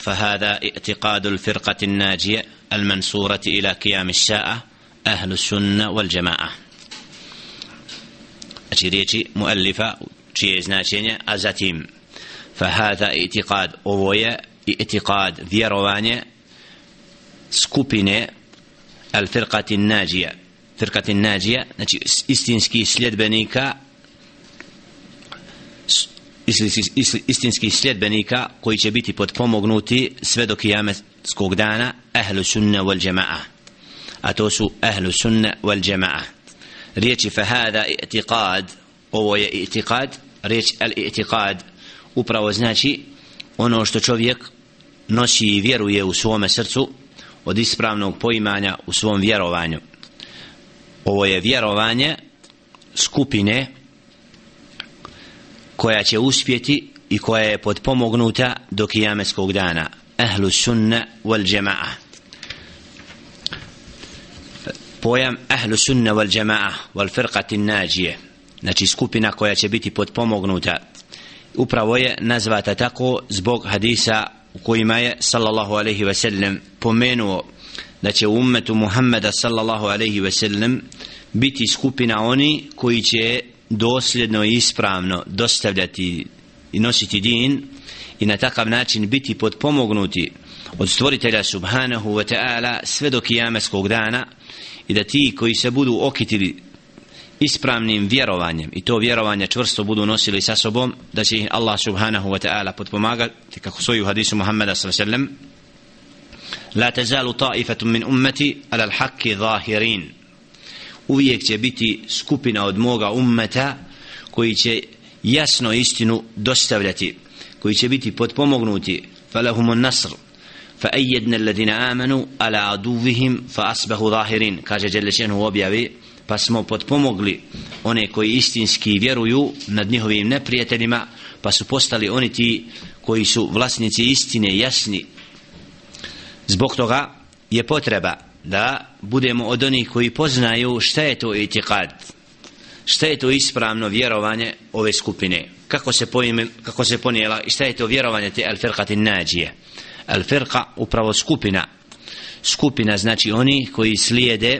فهذا اعتقاد الفرقة الناجية المنصورة إلى قيام الساعة أهل السنة والجماعة أتي مؤلفة čije značenje a zatim fahada itikad ovo je itikad vjerovanje skupine al firqati nađija firqati nađija znači istinski sljedbenika istinski sljedbenika koji će biti podpomognuti sve do kijametskog dana ehlu sunna wal jama'a. A to su ehlu sunna wal jama'a. Riječi fahada i'tiqad ovo je i'tiqad riječ al-i'tiqad upravo znači ono što čovjek nosi i vjeruje u svome srcu od ispravnog poimanja u svom vjerovanju. Ovo je vjerovanje skupine koja će uspjeti i koja je podpomognuta do kijameskog dana. Ehlu sunna wal jama'a. Pojam ehlu sunna wal jama'a wal firqati nađije. Znači skupina koja će biti podpomognuta upravo je nazvata tako zbog hadisa u kojima je sallallahu alaihi ve sellem pomenuo da će u ummetu Muhammeda sallallahu alaihi ve sellem biti skupina oni koji će dosljedno i ispravno dostavljati i nositi din i na takav način biti podpomognuti od stvoritelja subhanahu wa ta'ala sve do kijameskog dana i da ti koji se budu okitili ispravnim vjerovanjem i to vjerovanje čvrsto budu nosili sa sobom da će ih Allah subhanahu wa ta'ala podpomagati kako svoju hadisu Muhammeda sallam la tazalu ta'ifatum min ummati ala al-haqqi zahirin uvijek će biti skupina od moga ummeta koji će jasno istinu dostavljati koji će biti podpomognuti falahumun nasr فأيدنا الذين آمنوا على عدوهم فأصبحوا ظاهرين كاجة جل شأنه objavi pa smo potpomogli one koji istinski vjeruju nad njihovim neprijateljima pa su postali oni ti koji su vlasnici istine jasni zbog toga je potreba da budemo od onih koji poznaju šta je to itikad šta je to ispravno vjerovanje ove skupine. Kako se, pojme, kako se ponijela i šta je to vjerovanje te al-firqati nađije. Al-firqa upravo skupina. Skupina znači oni koji slijede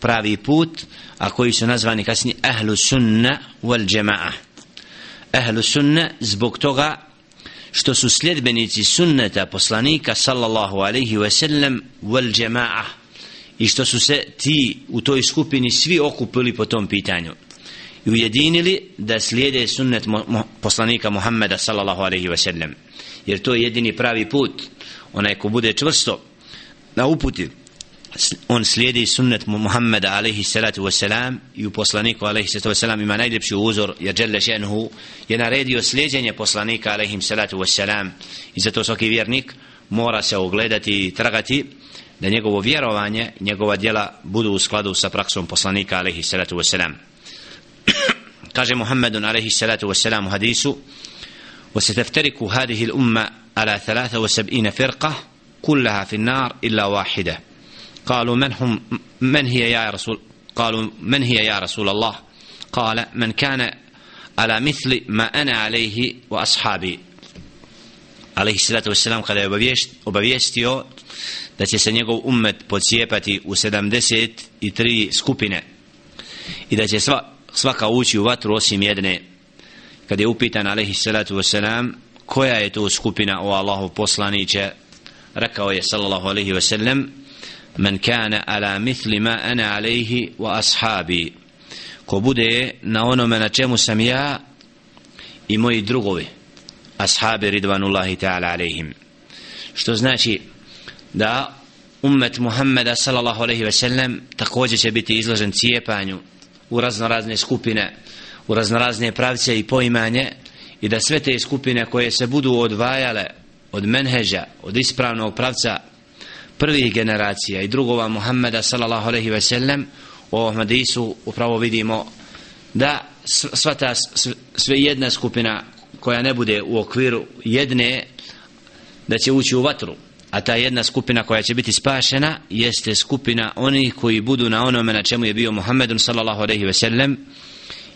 pravi put a koji su nazvani kasnije ahlu sunna wal jama'a. Ahlu sunna zbog toga što su sljedbenici sunneta poslanika sallallahu alaihi wa sallam wal jama'a i što su se ti u toj skupini svi okupili po tom pitanju i ujedinili da slijede sunnet poslanika Muhammeda sallallahu alaihi wa sallam. Jer to je jedini pravi put. Onaj ko bude čvrsto na uputi on slijedi sunnet Muhammeda alaihi salatu wasalam i u poslaniku alaihi salatu wasalam ima najljepši uzor jer Jelle še'nuhu je naredio slijedjenje poslanika alaihi salatu wasalam i zato svaki vjernik mora se ogledati i tragati da njegovo vjerovanje njegova djela budu u skladu sa praksom poslanika alaihi salatu wasalam kaže Muhammedun alaihi salatu wasalam u hadisu وستفترك هذه الأمة على ثلاثة وسبعين فرقة كلها في النار إلا واحدة قالوا من هم من هي يا رسول قالوا من هي يا رسول الله قال من كان على مثل ما أنا عليه وأصحابي عليه الصلاة والسلام kada je obavijestio da će se njegov ummet pocijepati u 73 skupine i da će sva, svaka ući u vatru osim jedne. Kad je upitan alaihi salatu wasalam koja je to skupina o Allahu poslaniće rekao je sallallahu alaihi wasalam men kana ala mithli ma ana alaihi wa ashabi. Ko bude na onome na čemu sam ja i moji drugovi ashabi ridvanullahi ta'ala alaihim. Što znači da ummet Muhammeda sallallahu alaihi ve sellem također će biti izložen cijepanju u raznorazne skupine u raznorazne pravce i poimanje i da sve te skupine koje se budu odvajale od menheža, od ispravnog pravca prvih generacija i drugova Muhammeda sallallahu alaihi ve sellem u ovom hadisu upravo vidimo da sva ta sve jedna skupina koja ne bude u okviru jedne da će ući u vatru a ta jedna skupina koja će biti spašena jeste skupina onih koji budu na onome na čemu je bio Muhammedun sallallahu alaihi ve sellem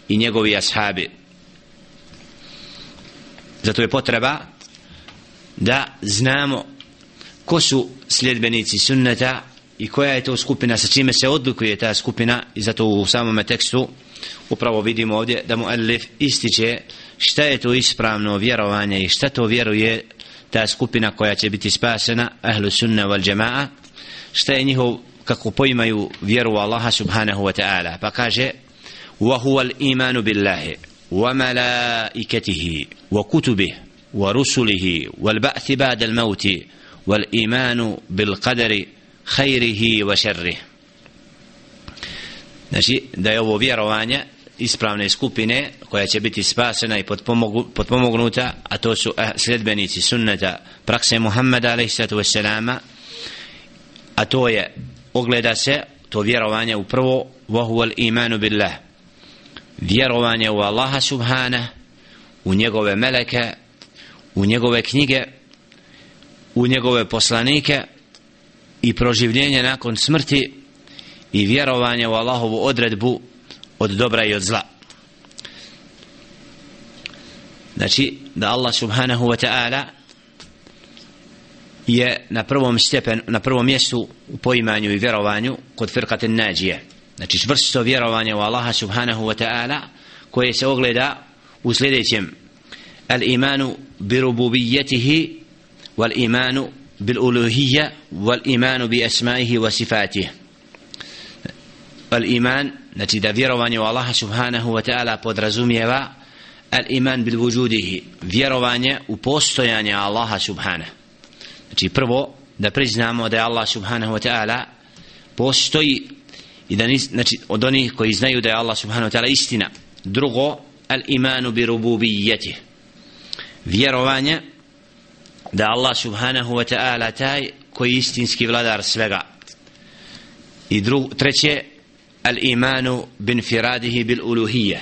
i njegovi ashabi. Zato je potreba da znamo ko su sljedbenici sunneta i koja je to skupina sa čime se odlikuje ta skupina i zato u samome tekstu upravo vidimo ovdje da mu Elif ističe šta je to ispravno vjerovanje i šta to vjeruje ta skupina koja će biti spasena ahlu sunna wal jama'a šta je njihov kako poimaju vjeru Allaha subhanahu wa ta'ala. Pa kaže wa huwa al-imanu billahi wa malaikatihi wa kutubihi wa rusulihi wal ba'thi ba'da al-mauti wal imanu bil qadari khairihi wa sharrihi. Znači da je ovo vjerovanje ispravne skupine koja će biti spasena i potpomognuta a to su sledbenici sljedbenici sunneta prakse Muhammeda alaihissalatu wassalama a to je ogleda se to vjerovanje u prvo vahuval imanu billah vjerovanje u Allaha subhana u njegove meleke u njegove knjige u njegove poslanike i proživljenje nakon smrti i vjerovanje u Allahovu odredbu od dobra i od zla. Znači da Allah subhanahu wa ta'ala je na prvom stepen na prvom mjestu u poimanju i vjerovanju kod firkate nađije. Znači čvrsto vjerovanje u Allaha subhanahu wa ta'ala koje se ogleda u sljedećem. Al imanu bi rububijetihi wal imanu bil uluhija wal imanu bi asmaihi wa sifatih al iman znači da vjerovanje u Allaha subhanahu wa ta'ala podrazumijeva al iman bil vujudihi vjerovanje u postojanje Allaha subhanahu. Znači prvo da priznamo da je Allah subhanahu wa ta'ala postoji i da nis, znači od onih koji znaju da je Allah subhanahu wa ta'ala istina. Drugo al imanu bi rububijeti vjerovanje da Allah subhanahu wa ta'ala taj koji istinski vladar svega. I drugo treće al imanu binfiradihi bil uluhije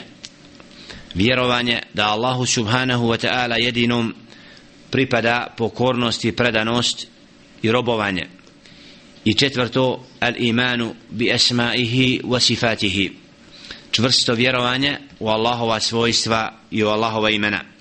vjerovanje da Allahu subhanahu wa ta'ala jedinom pripada pokornost i predanost i robovanje. I četvrto al imanu bi asmaihi wa sifatihi. Čvrsto vjerovanje u Allahova svojstva i u Allahova imena.